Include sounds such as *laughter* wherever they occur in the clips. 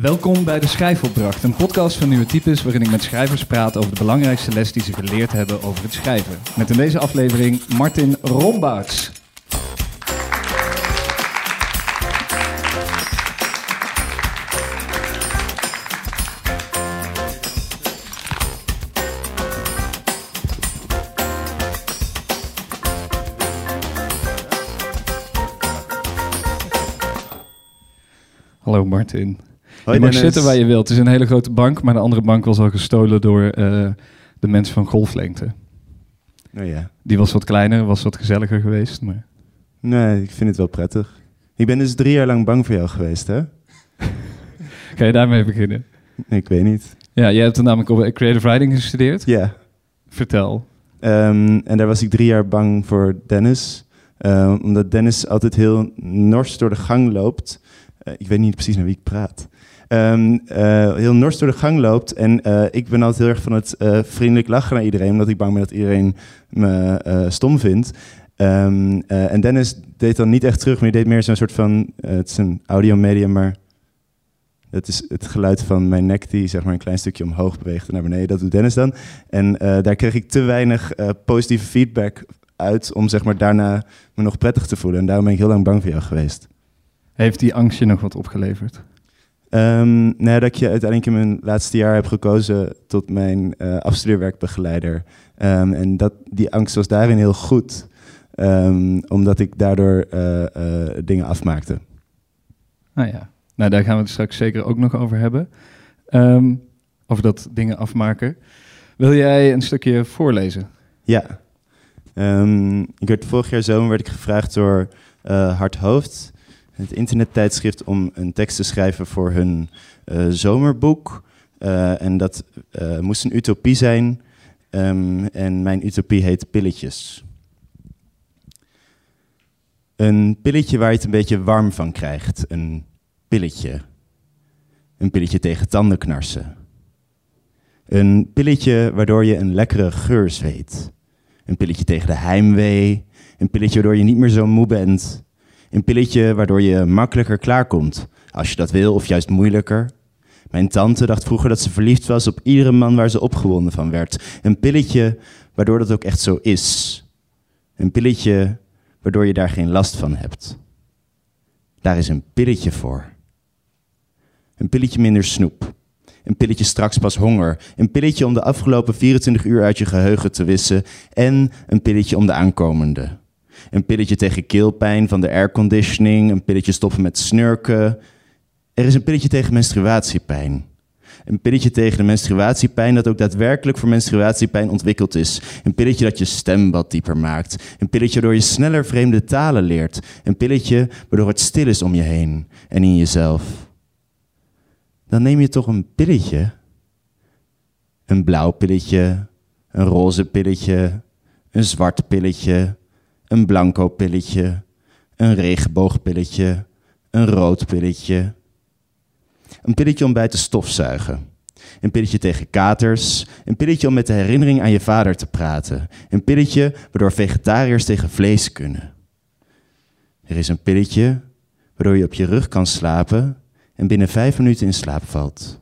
Welkom bij de Schrijfopdracht, een podcast van Nieuwe Types waarin ik met schrijvers praat over de belangrijkste les die ze geleerd hebben over het schrijven. Met in deze aflevering Martin Rombaerts. Hallo Martin. Je mag zitten waar je wilt. Het is een hele grote bank, maar de andere bank was al gestolen door eh, de mensen van golflengte. Oh ja. Die was wat kleiner, was wat gezelliger geweest. Maar... Nee, ik vind het wel prettig. Ik ben dus drie jaar lang bang voor jou geweest, hè? *laughs* Kan je daarmee beginnen? Nee, ik weet niet. Ja, jij hebt er namelijk op creative writing gestudeerd. Ja. Vertel. Ehm, en daar was ik drie jaar bang voor Dennis. Ehm, omdat Dennis altijd heel nors door de gang loopt. Eh, ik weet niet precies naar wie ik praat. Ehm, eh, heel nors door de gang loopt. En eh, ik ben altijd heel erg van het eh, vriendelijk lachen naar iedereen. Omdat ik bang ben dat iedereen me stom vindt. Ehm, eh, en Dennis deed dan niet echt terug, maar die deed meer zo'n soort van... het is een audiomedium, maar... Dat is het geluid van mijn nek die zeg maar een klein stukje omhoog beweegt en naar beneden. Dat doet Dennis dan. En daar kreeg ik te weinig positieve feedback uit om zeg maar daarna me nog prettig te voelen. En daarom ben ik heel lang bang voor jou geweest. Heeft die angst je nog wat opgeleverd? Ehm nou, dat ik je uiteindelijk in mijn laatste jaar heb gekozen tot mijn eh afstudeerwerkbegeleider. Ehm, en dat, die angst was daarin heel goed. Ehm, omdat ik daardoor eh, eh, dingen afmaakte. Nou ja, nou, daar gaan we het straks zeker ook nog over hebben. Over dat dingen afmaken. Wil jij een stukje voorlezen? Ja. Ik werd vorig jaar zomer werd ik gevraagd door Hard Hoofd, het internettijdschrift, om een tekst te schrijven voor hun eh, zomerboek. Eh, en dat eh, moest een utopie zijn. Ehm, en mijn utopie heet Pilletjes. Een pilletje waar je het een beetje warm van krijgt. Een pilletje. Een pilletje tegen tandenknarsen. Een pilletje waardoor je een lekkere geur zweet. Een pilletje tegen de heimwee. Een pilletje waardoor je niet meer zo moe bent. Een pilletje waardoor je makkelijker klaarkomt. Als je dat wil, of juist moeilijker. Mijn tante dacht vroeger dat ze verliefd was op iedere man waar ze opgewonden van werd. Een pilletje waardoor dat ook echt zo is. Een pilletje waardoor je daar geen last van hebt. Daar is een pilletje voor. Een pilletje minder snoep. Een pilletje straks pas honger. Een pilletje om de afgelopen 24 uur uit je geheugen te wissen. En een pilletje om de aankomende. Een pilletje tegen keelpijn van de airconditioning. Een pilletje stoppen met snurken. Er is een pilletje tegen menstruatiepijn. Een pilletje tegen de menstruatiepijn dat ook daadwerkelijk voor menstruatiepijn ontwikkeld is. Een pilletje dat je stem wat dieper maakt. Een pilletje waardoor je sneller vreemde talen leert. Een pilletje waardoor het stil is om je heen en in jezelf dan neem je toch een pilletje. Een blauw pilletje, een roze pilletje, een zwart pilletje, een blanco pilletje, een regenboogpilletje, een rood pilletje. Een pilletje om bij te stofzuigen. Een pilletje tegen katers. Een pilletje om met de herinnering aan je vader te praten. Een pilletje waardoor vegetariërs tegen vlees kunnen. Er is een pilletje waardoor je op je rug kan slapen en binnen vijf minuten in slaap valt.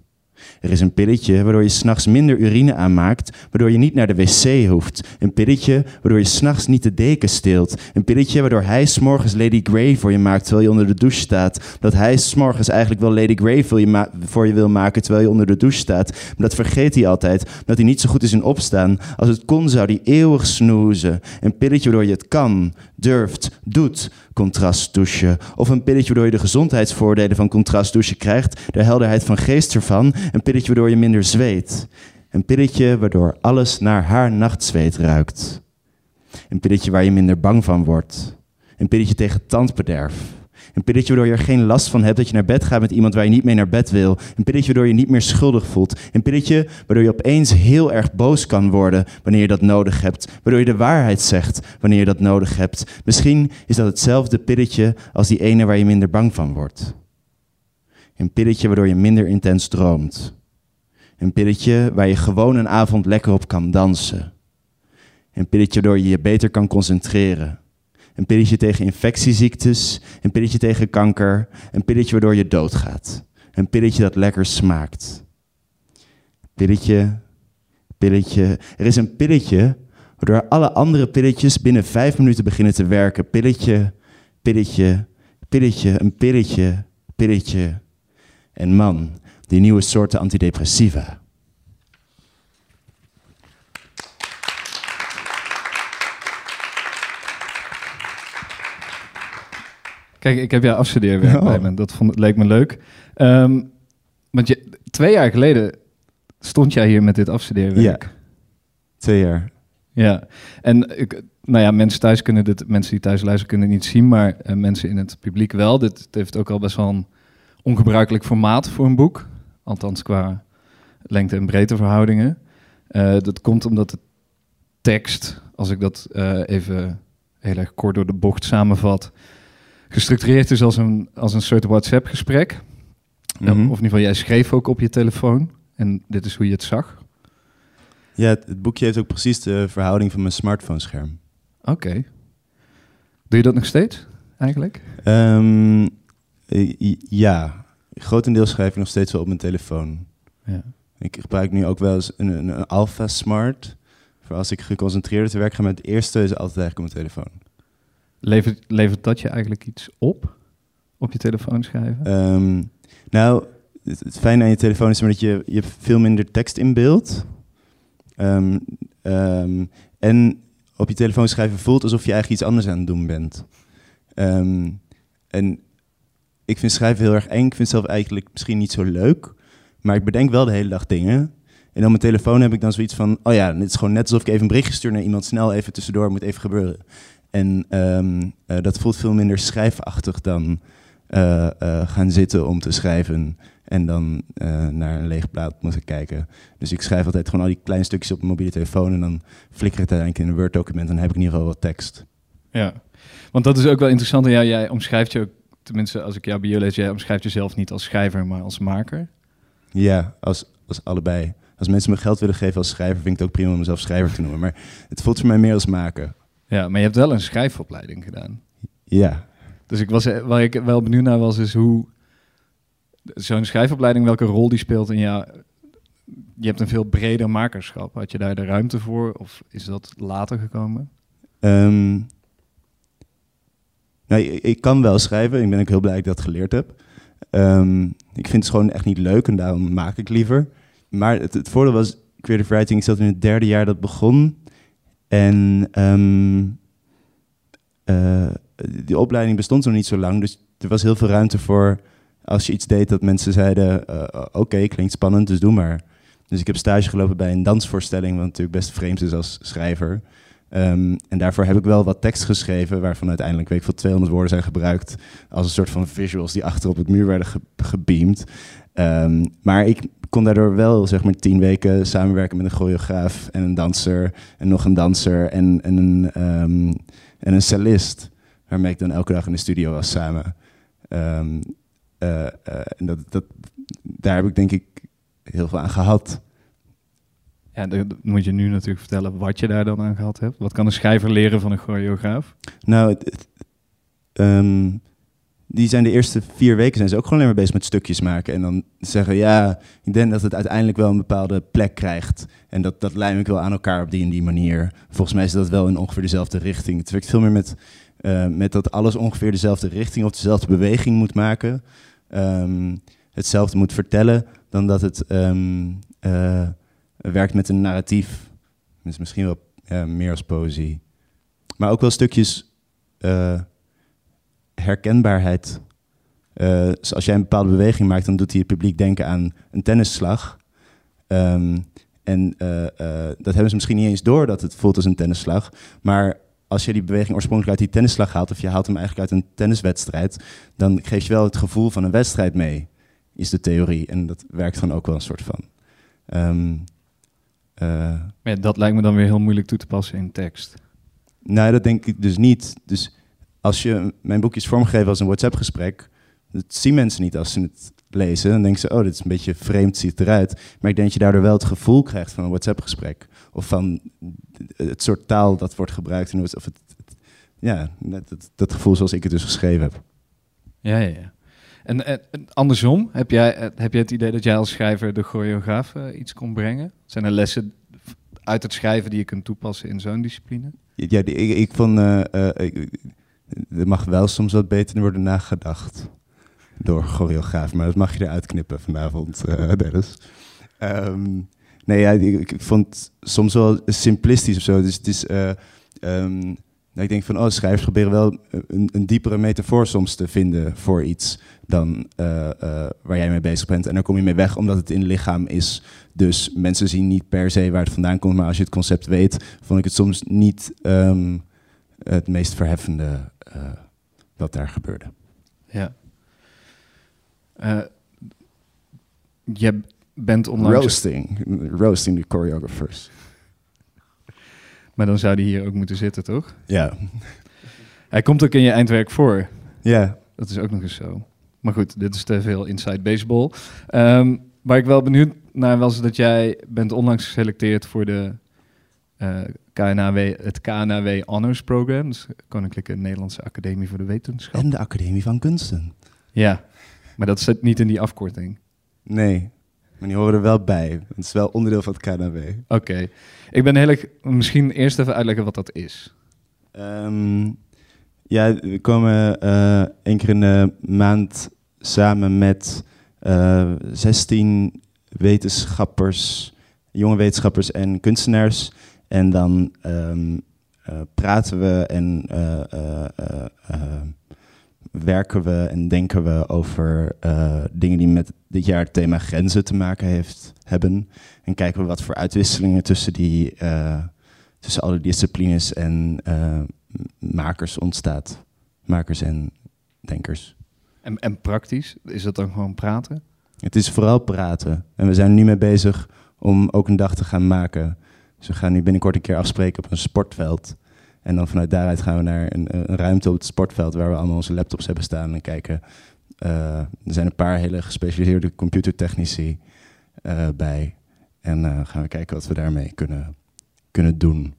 Er is een pilletje waardoor je s'nachts minder urine aanmaakt, waardoor je niet naar de wc hoeft. Een pilletje waardoor je s'nachts niet de deken steelt. Een pilletje waardoor hij s'morgens Lady Grey voor je maakt terwijl je onder de douche staat. Dat hij s'morgens eigenlijk wel Lady Grey voor je, voor je wil maken terwijl je onder de douche staat. Maar dat vergeet hij altijd, omdat hij niet zo goed is in opstaan. Als het kon zou hij eeuwig snoezen. Een pilletje waardoor je het kan, durft, doet, contrastdouchen. Of een pilletje waardoor je de gezondheidsvoordelen van contrastdouchen krijgt, de helderheid van geest ervan. Een pilletje waardoor je minder zweet. Een pilletje waardoor alles naar haar nachtzweet ruikt. Een pilletje waar je minder bang van wordt. Een pilletje tegen tandbederf. Een pilletje waardoor je er geen last van hebt dat je naar bed gaat met iemand waar je niet mee naar bed wil. Een pilletje waardoor je niet meer schuldig voelt. Een pilletje waardoor je opeens heel erg boos kan worden wanneer je dat nodig hebt. Waardoor je de waarheid zegt wanneer je dat nodig hebt. Misschien is dat hetzelfde pilletje als die ene waar je minder bang van wordt. Een pilletje waardoor je minder intens droomt. Een pilletje waar je gewoon een avond lekker op kan dansen. Een pilletje waardoor je je beter kan concentreren. Een pilletje tegen infectieziektes. Een pilletje tegen kanker. Een pilletje waardoor je doodgaat. Een pilletje dat lekker smaakt. Pilletje, pilletje. Er is een pilletje waardoor alle andere pilletjes binnen vijf minuten beginnen te werken. Pilletje, pilletje, pilletje, een pilletje, pilletje. En man, die nieuwe soorten antidepressiva. Kijk, ik heb jouw afstudeerwerk Oh. bij me. Dat vond, leek me leuk. Ehm, want je, twee jaar geleden stond jij hier met dit afstudeerwerk. Twee jaar. Ja, en ik, nou ja, mensen thuis kunnen dit, mensen die thuis luisteren kunnen het niet zien, maar eh, mensen in het publiek wel. Dit heeft ook al best wel een ongebruikelijk formaat voor een boek. Althans qua lengte- en breedteverhoudingen. Eh dat komt omdat de tekst, als ik dat eh, even heel erg kort door de bocht samenvat, gestructureerd is als een, als een soort WhatsApp-gesprek. Mhm. Of in ieder geval, jij schreef ook op je telefoon. En dit is hoe je het zag. Ja, het, het boekje heeft ook precies de verhouding van mijn smartphone-scherm. Oké. Doe je dat nog steeds, eigenlijk? I- ja, grotendeels schrijf ik nog steeds wel op mijn telefoon. Ja. Ik gebruik nu ook wel eens een, een, een Alpha Smart. Voor als ik geconcentreerder te werk ga, maar het eerste is altijd eigenlijk op mijn telefoon. Levert, levert dat je eigenlijk iets op? Op je telefoon schrijven? Ehm, nou, het, fijne aan je telefoon is dat je, je hebt veel minder tekst in beeld. Ehm, ehm, en op je telefoon schrijven voelt alsof je eigenlijk iets anders aan het doen bent. En ik vind schrijven heel erg eng. Ik vind het zelf eigenlijk misschien niet zo leuk. Maar ik bedenk wel de hele dag dingen. En op mijn telefoon heb ik dan zoiets van... Oh ja, het is gewoon net alsof ik even een berichtje stuur naar iemand. Snel even tussendoor, moet even gebeuren. En ehm, eh, dat voelt veel minder schrijfachtig dan eh, eh, gaan zitten om te schrijven en dan naar een leeg plaat moeten kijken. Dus ik schrijf altijd gewoon al die kleine stukjes op mijn mobiele telefoon en dan flikker het uiteindelijk in een Word-document en dan heb ik in ieder geval wat tekst. Ja. Want dat is ook wel interessant. Ja, jij omschrijft je ook, tenminste als ik jouw bio lees, jij omschrijft jezelf niet als schrijver, maar als maker. Ja, als, als allebei. Als mensen me geld willen geven als schrijver, vind ik het ook prima om mezelf schrijver te noemen. Maar het voelt voor mij meer als maken. Ja, maar je hebt wel een schrijfopleiding gedaan. Ja, Dus ik was, waar ik wel benieuwd naar was, is hoe zo'n schrijfopleiding, welke rol die speelt in jou. Je hebt een veel breder makerschap. Had je daar de ruimte voor? Of is dat later gekomen? Ehm, nou, ik, ik kan wel schrijven. Ik ben ook heel blij dat ik dat geleerd heb. Ehm, ik vind het gewoon echt niet leuk en daarom maak ik liever. Maar het, het voordeel was, creative writing, ik zat in het derde jaar dat begon. En ehm, eh, die opleiding bestond nog niet zo lang. Dus er was heel veel ruimte voor als je iets deed dat mensen zeiden... eh, oké, klinkt spannend, dus doe maar. Dus ik heb stage gelopen bij een dansvoorstelling... wat natuurlijk best vreemd is als schrijver... Ehm, en daarvoor heb ik wel wat tekst geschreven, waarvan uiteindelijk weet ik veel 200 woorden zijn gebruikt als een soort van visuals die achter op het muur werden ge gebeamd. Ehm, maar ik kon daardoor wel zeg maar tien weken samenwerken met een choreograaf en een danser en nog een danser en, en, een, ehm, en een cellist, waarmee ik dan elke dag in de studio was samen. Ehm, eh, eh, en dat, dat, daar heb ik denk ik heel veel aan gehad. Ja, dan moet je nu natuurlijk vertellen wat je daar dan aan gehad hebt. Wat kan een schrijver leren van een choreograaf? Nou, het- het- ehm, die zijn de eerste vier weken zijn ze ook gewoon alleen maar bezig met stukjes maken. En dan zeggen, ja, ik denk dat het uiteindelijk wel een bepaalde plek krijgt. En dat, dat lijm ik wel aan elkaar op die en die manier. Volgens mij is dat wel in ongeveer dezelfde richting. Het werkt veel meer met, eh, met dat alles ongeveer dezelfde richting of dezelfde beweging moet maken. Ehm, hetzelfde moet vertellen, dan dat het ehm, eh, werkt met een narratief. Misschien wel meer als poëzie. Maar ook wel stukjes eh, herkenbaarheid. Eh, dus als jij een bepaalde beweging maakt, dan doet hij het publiek denken aan een tennisslag. Ehm, en eh, eh, dat hebben ze misschien niet eens door dat het voelt als een tennisslag. Maar als je die beweging oorspronkelijk uit die tennisslag haalt, of je haalt hem eigenlijk uit een tenniswedstrijd, dan geef je wel het gevoel van een wedstrijd mee, is de theorie. En dat werkt dan ook wel een soort van. Maar ja, dat lijkt me dan weer heel moeilijk toe te passen in tekst. Nou, dat denk ik dus niet. Dus als je mijn boekjes vormgeven als een WhatsApp-gesprek, dat zien mensen niet als ze het lezen. Dan denken ze, oh, dit is een beetje vreemd, ziet eruit. Maar ik denk dat je daardoor wel het gevoel krijgt van een WhatsApp-gesprek. Of van het soort taal dat wordt gebruikt. in Of het, het- ja, dat, dat, dat gevoel zoals ik het dus geschreven heb. Ja, ja, ja. En, andersom, heb jij, eh, heb jij het idee dat jij als schrijver de choreograaf eh, iets kon brengen? Zijn er lessen uit het schrijven die je kunt toepassen in zo'n discipline? Ja, die, ik, ik vond, ik- er mag wel soms wat beter worden nagedacht door choreograaf, maar dat mag je eruit knippen vanavond, eh Dennis. Ehm, nee, ja, ik, vond soms wel simplistisch of zo. Dus het is, eh, ehm, nou, ik denk van, oh, schrijvers proberen wel een, een diepere metafoor soms te vinden voor iets dan eh, waar jij mee bezig bent. En daar kom je mee weg omdat het in het lichaam is. Dus mensen zien niet per se waar het vandaan komt, maar als je het concept weet, vond ik het soms niet ehm, het meest verheffende eh, wat daar gebeurde. Ja. Eh, je bent onlangs... Roasting, roasting de choreographers. Maar dan zou die hier ook moeten zitten, toch? Ja, Hij komt ook in je eindwerk voor. ja. Dat is ook nog eens zo. Maar goed, dit is te veel inside baseball. Ehm, waar ik wel benieuwd naar was dat jij bent onlangs geselecteerd voor de eh, KNAW, het KNAW Honors Program. Dus Koninklijke Nederlandse Academie voor de Wetenschap. En de Academie van Kunsten. Ja, maar dat zit niet in die afkorting. Nee, maar die horen er wel bij. Het is wel onderdeel van het KNW. Oké. Ik ben heel erg... Misschien eerst even uitleggen wat dat is. Ehm, ja, we komen eh één keer in de maand samen met eh 16 wetenschappers, jonge wetenschappers en kunstenaars. En dan ehm, eh, praten we en eh, eh, werken we en denken we over dingen die met dit jaar het thema grenzen te maken heeft, hebben. En kijken we wat voor uitwisselingen tussen, die, tussen alle disciplines en makers ontstaat. Makers en denkers. En, en praktisch, is dat dan gewoon praten? Het is vooral praten. En we zijn nu mee bezig om ook een dag te gaan maken. Dus we gaan nu binnenkort een keer afspreken op een sportveld. En dan vanuit daaruit gaan we naar een, een ruimte op het sportveld waar we allemaal onze laptops hebben staan en kijken. eh, er zijn een paar hele gespecialiseerde computertechnici eh, bij. En eh, gaan we kijken wat we daarmee kunnen, kunnen doen.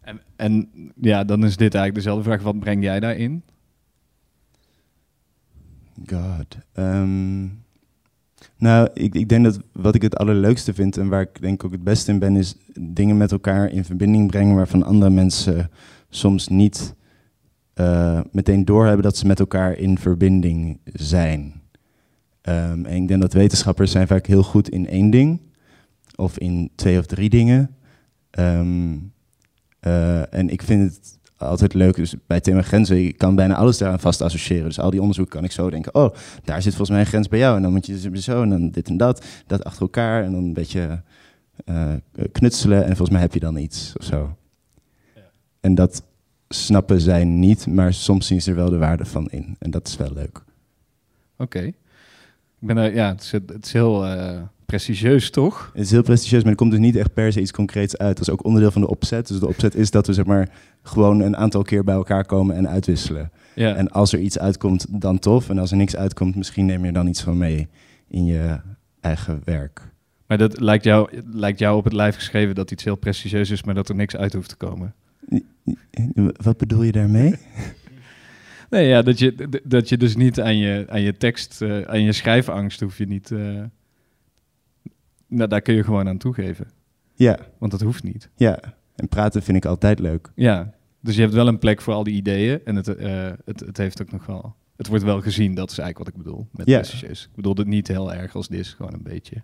En, en ja, dan is dit eigenlijk dezelfde vraag. Wat breng jij daarin? God. Ehm, nou, ik, ik denk dat wat ik het allerleukste vind en waar ik denk ook het beste in ben, is dingen met elkaar in verbinding brengen waarvan andere mensen soms niet eh, meteen doorhebben dat ze met elkaar in verbinding zijn. Ehm, en ik denk dat wetenschappers zijn vaak heel goed in één ding of in twee of drie dingen. Eh, en ik vind het altijd leuk. Dus bij thema grenzen, je kan bijna alles daaraan vast associëren. Dus al die onderzoeken kan ik zo denken, oh, daar zit volgens mij een grens bij jou. En dan moet je zo, en dan dit en dat, dat achter elkaar. En dan een beetje eh, knutselen. En volgens mij heb je dan iets of zo. Ja. En dat snappen zij niet, maar soms zien ze er wel de waarde van in. En dat is wel leuk. Oké. Ik ben er, ja, het is, het is heel eh, prestigieus, toch? Het is heel prestigieus, maar er komt dus niet echt per se iets concreets uit. Dat is ook onderdeel van de opzet. Dus de opzet is dat we zeg maar gewoon een aantal keer bij elkaar komen en uitwisselen. Ja. En als er iets uitkomt, dan tof. En als er niks uitkomt, misschien neem je dan iets van mee in je eigen werk. Maar dat lijkt jou, lijkt jou op het lijf geschreven dat iets heel prestigieus is, maar dat er niks uit hoeft te komen. Wat bedoel je daarmee? Nee, ja, dat je, dat je dus niet aan je, aan je tekst, eh, aan je schrijfangst hoef je niet... eh, nou, daar kun je gewoon aan toegeven. Ja, Want dat hoeft niet. ja. En praten vind ik altijd leuk. Ja, dus je hebt wel een plek voor al die ideeën. En het, eh, het, het heeft ook nog wel... Het wordt wel gezien, dat is eigenlijk wat ik bedoel met Ja. Ik bedoel het niet heel erg als dit, gewoon een beetje.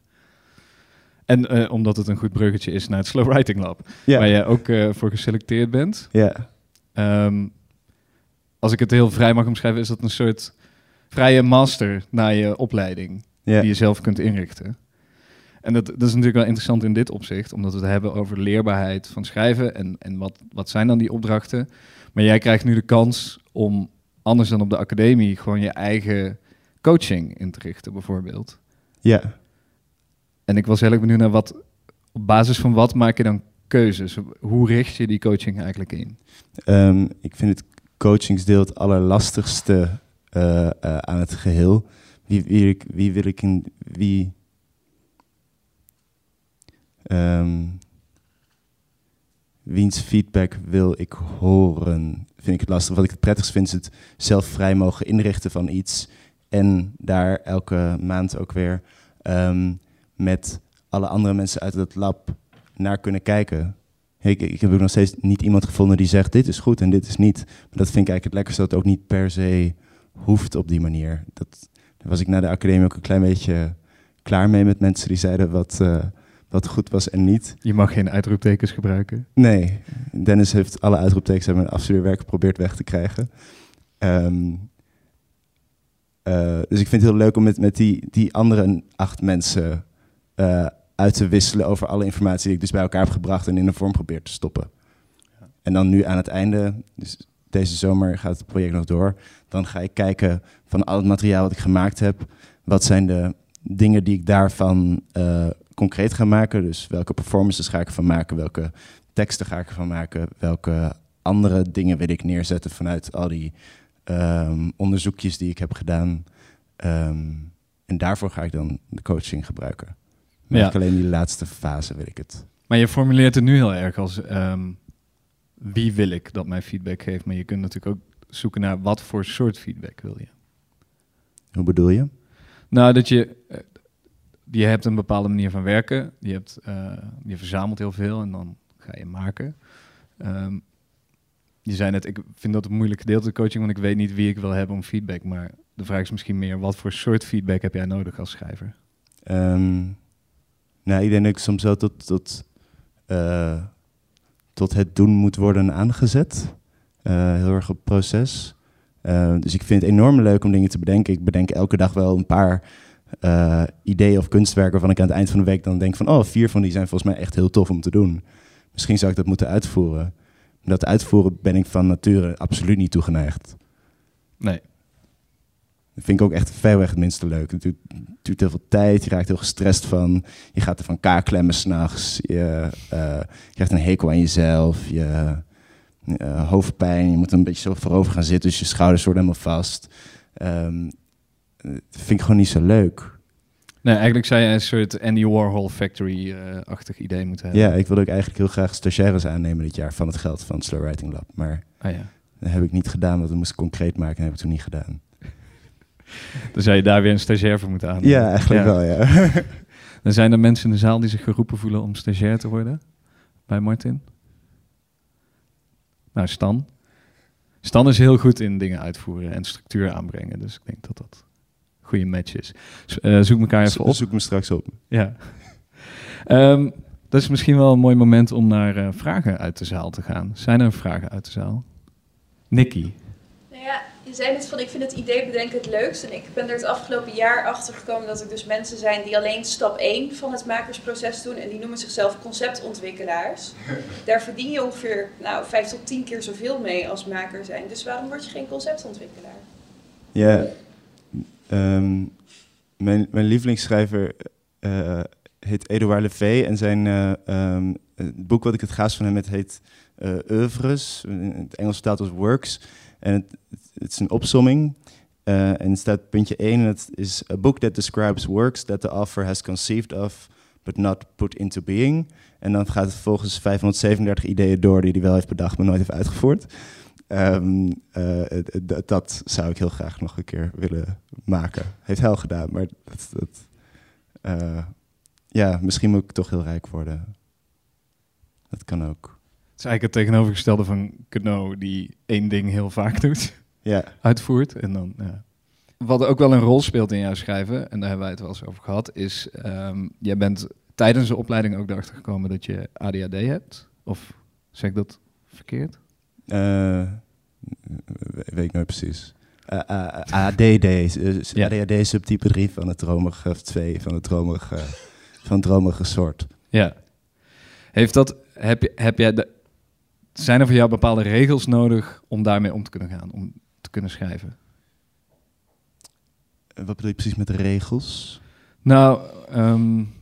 En eh, omdat het een goed bruggetje is naar het Slow Writing Lab, Ja, waar jij ook eh, voor geselecteerd bent. ja. Ehm, als ik het heel vrij mag omschrijven, is dat een soort vrije master na je opleiding ja. die je zelf kunt inrichten. En dat, dat is natuurlijk wel interessant in dit opzicht, omdat we het hebben over leerbaarheid van schrijven en, en wat, wat zijn dan die opdrachten. Maar jij krijgt nu de kans om, anders dan op de academie, gewoon je eigen coaching in te richten, bijvoorbeeld. ja. En ik was heel erg benieuwd naar wat, op basis van wat maak je dan keuzes? Hoe richt je die coaching eigenlijk in? Ehm, ik vind het coachingsdeel het allerlastigste eh, eh, aan het geheel. Wie, wie, wie wil ik in. Wie. Ehm, wiens feedback wil ik horen? Vind ik het lastig. Wat ik het prettigst vind is het zelf vrij mogen inrichten van iets. En daar elke maand ook weer ehm, met alle andere mensen uit het lab naar kunnen kijken. Ik, ik heb ook nog steeds niet iemand gevonden die zegt dit is goed en dit is niet. Maar dat vind ik eigenlijk het lekkerste dat het ook niet per se hoeft op die manier. Dat, daar was ik na de academie ook een klein beetje klaar mee met mensen die zeiden wat, uh, wat goed was en niet. Je mag geen uitroeptekens gebruiken. Nee, Dennis heeft alle uitroeptekens uit mijn afstudeerwerk geprobeerd weg te krijgen. Um, uh, dus ik vind het heel leuk om met, met die, die andere acht mensen uh, uit te wisselen over alle informatie die ik dus bij elkaar heb gebracht en in een vorm probeer te stoppen. Ja. En dan nu aan het einde, dus deze zomer gaat het project nog door, dan ga ik kijken van al het materiaal wat ik gemaakt heb, wat zijn de dingen die ik daarvan uh, concreet ga maken. Dus welke performances ga ik ervan maken, welke teksten ga ik ervan maken, welke andere dingen wil ik neerzetten vanuit al die um, onderzoekjes die ik heb gedaan. Um, en daarvoor ga ik dan de coaching gebruiken. Maar alleen die laatste fase wil ik het. Maar je formuleert het nu heel erg als um, wie wil ik dat mij feedback geeft. Maar je kunt natuurlijk ook zoeken naar wat voor soort feedback wil je. Hoe bedoel je? Nou, dat je, uh, je hebt een bepaalde manier van werken. Je, hebt, uh, je verzamelt heel veel en dan ga je maken. Um, je zei net, ik vind dat een moeilijk gedeelte coaching, want ik weet niet wie ik wil hebben om feedback. Maar de vraag is misschien meer, wat voor soort feedback heb jij nodig als schrijver? Um, nou, ik denk dat ik soms wel tot, tot, uh, tot het doen moet worden aangezet. Uh, heel erg op proces. Uh, dus ik vind het enorm leuk om dingen te bedenken. Ik bedenk elke dag wel een paar ideeën of kunstwerken waarvan ik aan het eind van de week dan denk van... oh, vier van die zijn volgens mij echt heel tof om te doen. Misschien zou ik dat moeten uitvoeren dat uitvoeren ben ik van nature absoluut niet toegeneigd. Nee. Dat vind ik ook echt ver weg het minste leuk. Het duurt, duurt, heel veel tijd, je raakt heel gestrest van. Je gaat er van elkaar klemmen s'nachts. Je, uh, je krijgt een hekel aan jezelf. Je uh, hoofdpijn, je moet een beetje zo voorover gaan zitten, dus je schouders worden helemaal vast. Um, dat vind ik gewoon niet zo leuk. Nee, eigenlijk zou je een soort Andy Warhol Factory-achtig idee moeten hebben. Ja, ik wilde ook eigenlijk heel graag stagiaires aannemen dit jaar van het geld van het Slow Writing Lab. Maar ah, ja. dat heb ik niet gedaan, want dat moest ik concreet maken en heb ik toen niet gedaan. *laughs* Dan zou je daar weer een stagiair voor moeten aannemen. Ja, eigenlijk wel, ja. *laughs* Dan zijn er mensen in de zaal die zich geroepen voelen om stagiair te worden bij Martin. Nou, Stan. Stan is heel goed in dingen uitvoeren en structuur aanbrengen. Dus ik denk dat dat goede matches. Uh, zoek elkaar even op. Zoek me straks op. Ja. um, *laughs* dat is misschien wel een mooi moment om naar uh, vragen uit de zaal te gaan. Zijn er vragen uit de zaal? Nikki. Nou ja, je zei net van ik vind het idee bedenken het leukst. En ik ben er het afgelopen jaar achter gekomen dat er dus mensen zijn die alleen stap 1 van het makersproces doen. En die noemen zichzelf conceptontwikkelaars. *laughs* Daar verdien je ongeveer nou, 5 tot 10 keer zoveel mee als maker zijn. Dus waarom word je geen conceptontwikkelaar? Ja, Um, mijn, mijn lievelingsschrijver uh, heet Edouard Levey en zijn uh, um, het boek wat ik het gaas van hem met heet uh, Oeuvres, in het Engels vertaald als Works. En het, het is een opsomming en staat puntje 1 en het is a book that describes works that the author has conceived of but not put into being. En dan gaat het volgens 537 ideeën door die hij wel heeft bedacht, maar nooit heeft uitgevoerd. Um, uh, dat zou ik heel graag nog een keer willen maken. Heeft al gedaan, maar dat, dat uh, ja, misschien moet ik toch heel rijk worden. Dat kan ook. Het is eigenlijk het tegenovergestelde van Kno, die één ding heel vaak doet. Ja. Uitvoert. En dan, ja. Wat ook wel een rol speelt in jouw schrijven, en daar hebben wij het wel eens over gehad, is um, jij bent tijdens de opleiding ook erachter gekomen dat je ADHD hebt. Of zeg ik dat verkeerd? Uh, weet ik nooit precies. Uh, uh, ADD, ja. ADHD subtype 3 van het dromige, of 2 van het dromige, van het dromige soort. Ja. Heeft dat, heb, je, heb jij de, zijn er voor jou bepaalde regels nodig om daarmee om te kunnen gaan, om te kunnen schrijven? Wat bedoel je precies met regels? Nou, um,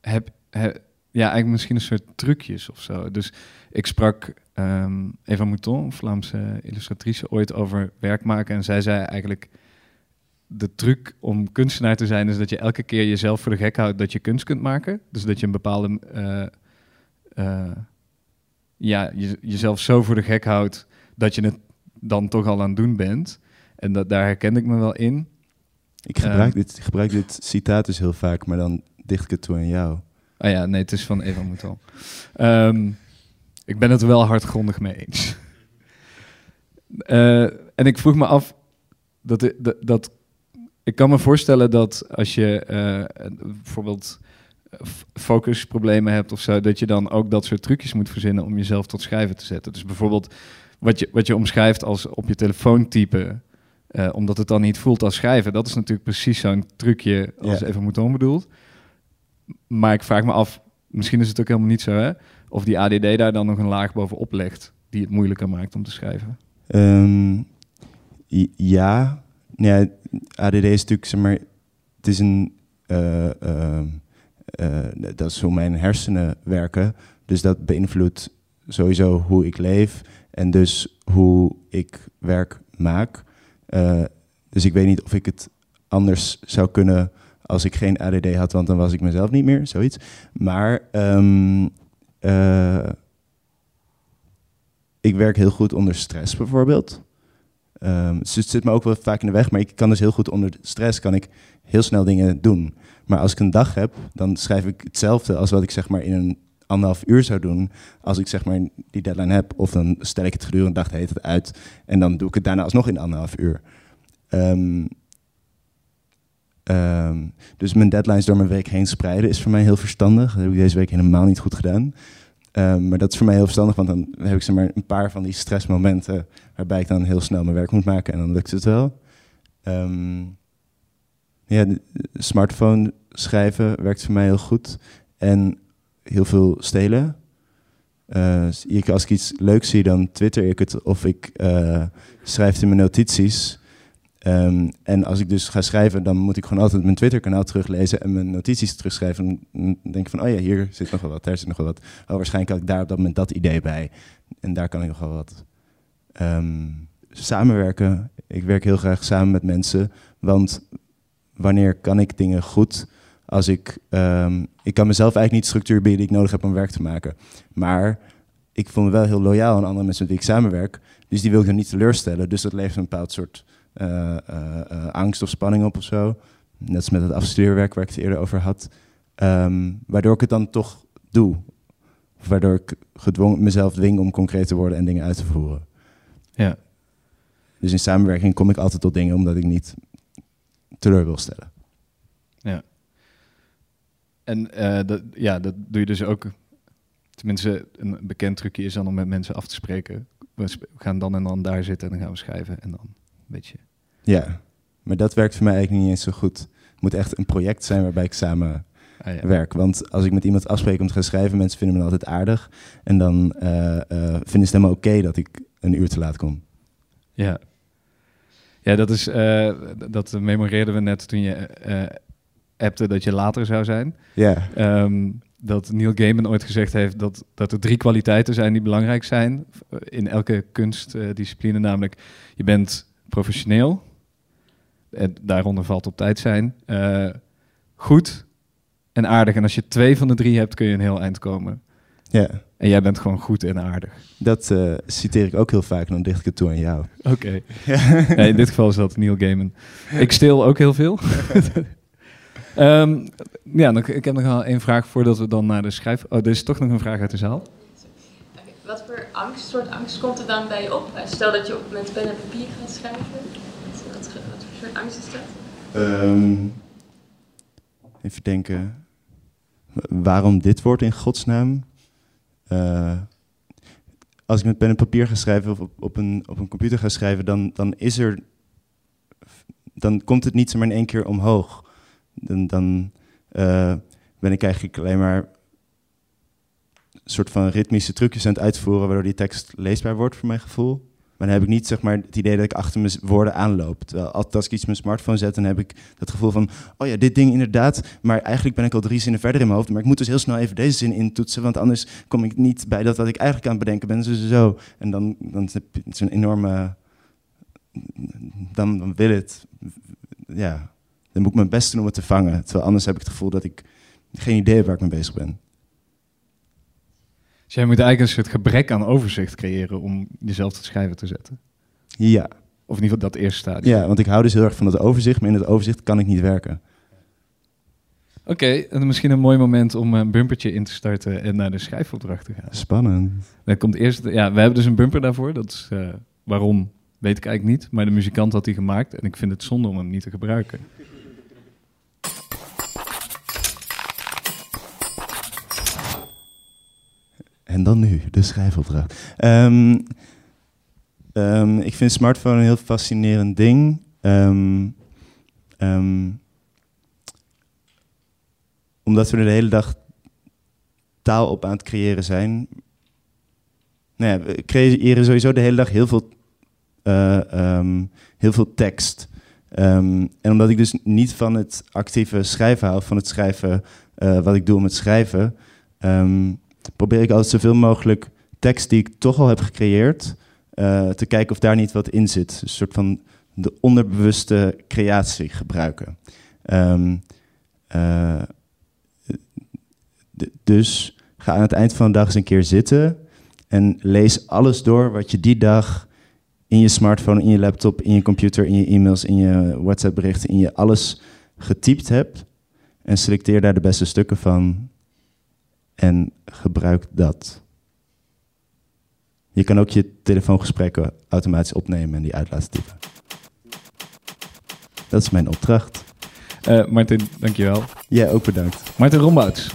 heb, heb, ja, eigenlijk misschien een soort trucjes of zo. Dus ik sprak um, Eva Mouton, Vlaamse illustratrice, ooit over werk maken. En zij zei eigenlijk, de truc om kunstenaar te zijn... is dat je elke keer jezelf voor de gek houdt dat je kunst kunt maken. Dus dat je een bepaalde uh, eh, ja, je, jezelf zo voor de gek houdt dat je het dan toch al aan het doen bent. En dat, daar herken ik me wel in. Ik gebruik, dit, ik gebruik dit citaat dus heel vaak, maar dan dicht ik het toe aan jou. Ah ja, nee, het is van Eva Mouton. Ehm, ik ben het er wel hardgrondig mee eens. *laughs* Eh, en ik vroeg me af, dat, dat, dat, ik kan me voorstellen dat als je eh, bijvoorbeeld f- focusproblemen hebt of zo, dat je dan ook dat soort trucjes moet verzinnen om jezelf tot schrijven te zetten. Dus bijvoorbeeld wat je, wat je omschrijft als op je telefoon typen, eh, omdat het dan niet voelt als schrijven, dat is natuurlijk precies zo'n trucje als Ja. Eva Mouton bedoelt. Maar ik vraag me af, misschien is het ook helemaal niet zo, hè? Of die ADD daar dan nog een laag bovenop legt die het moeilijker maakt om te schrijven. Ehm, ja. ja, ADD is natuurlijk, zeg maar, het is een, eh, ehm, eh, dat is hoe mijn hersenen werken. Dus dat beïnvloedt sowieso hoe ik leef en dus hoe ik werk maak. Eh, dus ik weet niet of ik het anders zou kunnen als ik geen ADD had, want dan was ik mezelf niet meer, zoiets. Maar ehm, eh, ik werk heel goed onder stress bijvoorbeeld. Ehm, dus het zit me ook wel vaak in de weg, maar ik kan dus heel goed onder stress kan ik heel snel dingen doen. Maar als ik een dag heb, dan schrijf ik hetzelfde als wat ik zeg maar in een anderhalf uur zou doen als ik zeg maar die deadline heb. Of dan stel ik het gedurende de dag de hele tijd uit en dan doe ik het daarna alsnog in anderhalf uur. Ehm, ehm, dus mijn deadlines door mijn week heen spreiden is voor mij heel verstandig. Dat heb ik deze week helemaal niet goed gedaan. Ehm, maar dat is voor mij heel verstandig, want dan heb ik zeg maar een paar van die stressmomenten waarbij ik dan heel snel mijn werk moet maken en dan lukt het wel. Ehm, ja, smartphone schrijven werkt voor mij heel goed en heel veel stelen. Eh, als ik iets leuks zie, dan twitter ik het of ik eh, schrijf het in mijn notities. Ehm, en als ik dus ga schrijven, dan moet ik gewoon altijd mijn Twitter-kanaal teruglezen en mijn notities terugschrijven. En dan denk ik van, oh ja, hier zit nog wel wat, daar zit nog wel wat. Oh, waarschijnlijk had ik daar op dat moment dat idee bij. En daar kan ik nog wel wat. Ehm, samenwerken. Ik werk heel graag samen met mensen. Want wanneer kan ik dingen goed? Als ik, ehm, ik kan mezelf eigenlijk niet structuur bieden die ik nodig heb om werk te maken. Maar ik voel me wel heel loyaal aan andere mensen met wie ik samenwerk. Dus die wil ik dan niet teleurstellen. Dus dat levert een bepaald soort angst of spanning op of zo. Net als met het afstudeerwerk waar ik het eerder over had. Ehm, waardoor ik het dan toch doe. Of waardoor ik gedwongen mezelf dwing om concreet te worden en dingen uit te voeren. Ja. Dus in samenwerking kom ik altijd tot dingen omdat ik niet teleur wil stellen. En eh, dat, ja, dat doe je dus ook. Tenminste, een bekend trucje is dan om met mensen af te spreken. We sp- we gaan dan en dan daar zitten en dan gaan we schrijven. En dan een beetje. Ja, maar dat werkt voor mij eigenlijk niet eens zo goed. Het moet echt een project zijn waarbij ik samen Ah, ja. werk. Want als ik met iemand afspreek om te gaan schrijven, mensen vinden me altijd aardig. En dan eh, eh, vinden ze het helemaal oké dat ik een uur te laat kom. Ja, ja dat, is, eh, dat memoreerden we net toen je appte dat je later zou zijn. Ja, Ehm, dat Neil Gaiman ooit gezegd heeft dat, dat er drie kwaliteiten zijn die belangrijk zijn in elke kunstdiscipline. namelijk, je bent professioneel, en daaronder valt op tijd zijn, eh, goed en aardig. En als je twee van de drie hebt, kun je een heel eind komen. ja. En jij bent gewoon goed en aardig. dat eh, citeer ik ook heel vaak en dan dicht ik het toe aan jou. Oké. *laughs* Nee, in dit geval is dat Neil Gaiman. Ik steel ook heel veel. *laughs* Ehm, ja, dan, ik heb nog wel één vraag voordat we dan naar de schrijf... Oh, er is toch nog een vraag uit de zaal. Oké, Wat voor angst, soort angst komt er dan bij je op? Eh, Stel dat je op, met pen en papier gaat schrijven. Wat, wat, wat voor angst is? Ehm, even denken. Wa- Waarom dit woord in godsnaam? Eh, als ik met pen en papier ga schrijven of op, een, op een computer ga schrijven, dan, dan is er. Dan komt het niet zomaar in één keer omhoog. Dan, dan eh, ben ik eigenlijk alleen maar soort van ritmische trucjes aan het uitvoeren, waardoor die tekst leesbaar wordt voor mijn gevoel. Maar dan heb ik niet zeg maar, het idee dat ik achter mijn woorden aanloop. Terwijl als ik iets mijn smartphone zet, dan heb ik het gevoel van... oh ja, dit ding inderdaad, maar eigenlijk ben ik al drie zinnen verder in mijn hoofd. Maar ik moet dus heel snel even deze zin intoetsen... want anders kom ik niet bij dat wat ik eigenlijk aan het bedenken ben. Dus zo. En dan, dan heb je zo'n enorme... Dan, dan wil het... Ja, dan moet ik mijn best doen om het te vangen. Terwijl anders heb ik het gevoel dat ik geen idee heb waar ik mee bezig ben. Dus jij moet eigenlijk een soort gebrek aan overzicht creëren om jezelf tot schrijven te zetten. Ja, Of in ieder geval dat eerste stadium. ja, want ik hou dus heel erg van het overzicht, maar in het overzicht kan ik niet werken. Oké, en misschien een mooi moment om een bumpertje in te starten en naar de schrijfopdracht te gaan. Spannend. Dan komt eerst, ja, we hebben dus een bumper daarvoor. Dat is, eh, waarom, weet ik eigenlijk niet. Maar de muzikant had die gemaakt en ik vind het zonde om hem niet te gebruiken. En dan nu, de schrijfopdracht. Ehm, ehm, ik vind smartphone een heel fascinerend ding. Ehm, omdat we er de hele dag taal op aan het creëren zijn. Nou ja, we creëren sowieso de hele dag heel veel, eh, heel veel tekst. En omdat ik dus niet van het actieve schrijven hou, van het schrijven eh, wat ik doe om het schrijven, probeer ik altijd zoveel mogelijk tekst die ik toch al heb gecreëerd, eh, te kijken of daar niet wat in zit. Een soort van de onderbewuste creatie gebruiken. Ehm, eh, d- dus ga aan het eind van de dag eens een keer zitten en lees alles door wat je die dag in je smartphone, in je laptop, in je computer, in je e-mails, in je WhatsApp-berichten, in je alles getypt hebt. En selecteer daar de beste stukken van en gebruik dat. Je kan ook je telefoongesprekken automatisch opnemen en die uit laten typen. Dat is mijn opdracht. Eh Martin, dankjewel. Jij ook bedankt. Martin Rombouts.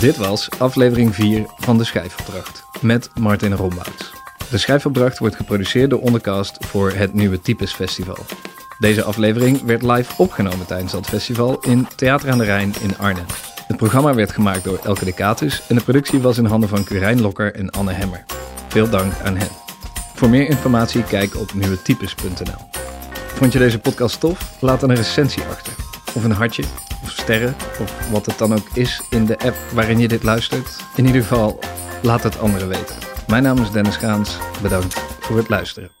Dit was aflevering 4 van De Schrijfopdracht met Martin Rombouts. De Schrijfopdracht wordt geproduceerd door Ondercast voor het Nieuwe Types Festival. Deze aflevering werd live opgenomen tijdens dat festival in Theater aan de Rijn in Arnhem. Het programma werd gemaakt door Elke de Catus en de productie was in handen van Curijn Lokker en Anne Hemmer. Veel dank aan hen. Voor meer informatie kijk op nieuwetypes.nl. Vond je deze podcast tof? Laat dan een recensie achter. Of een hartje, of sterren, of wat het dan ook is in de app waarin je dit luistert. In ieder geval, laat het anderen weten. Mijn naam is Dennis Gaans. Bedankt voor het luisteren.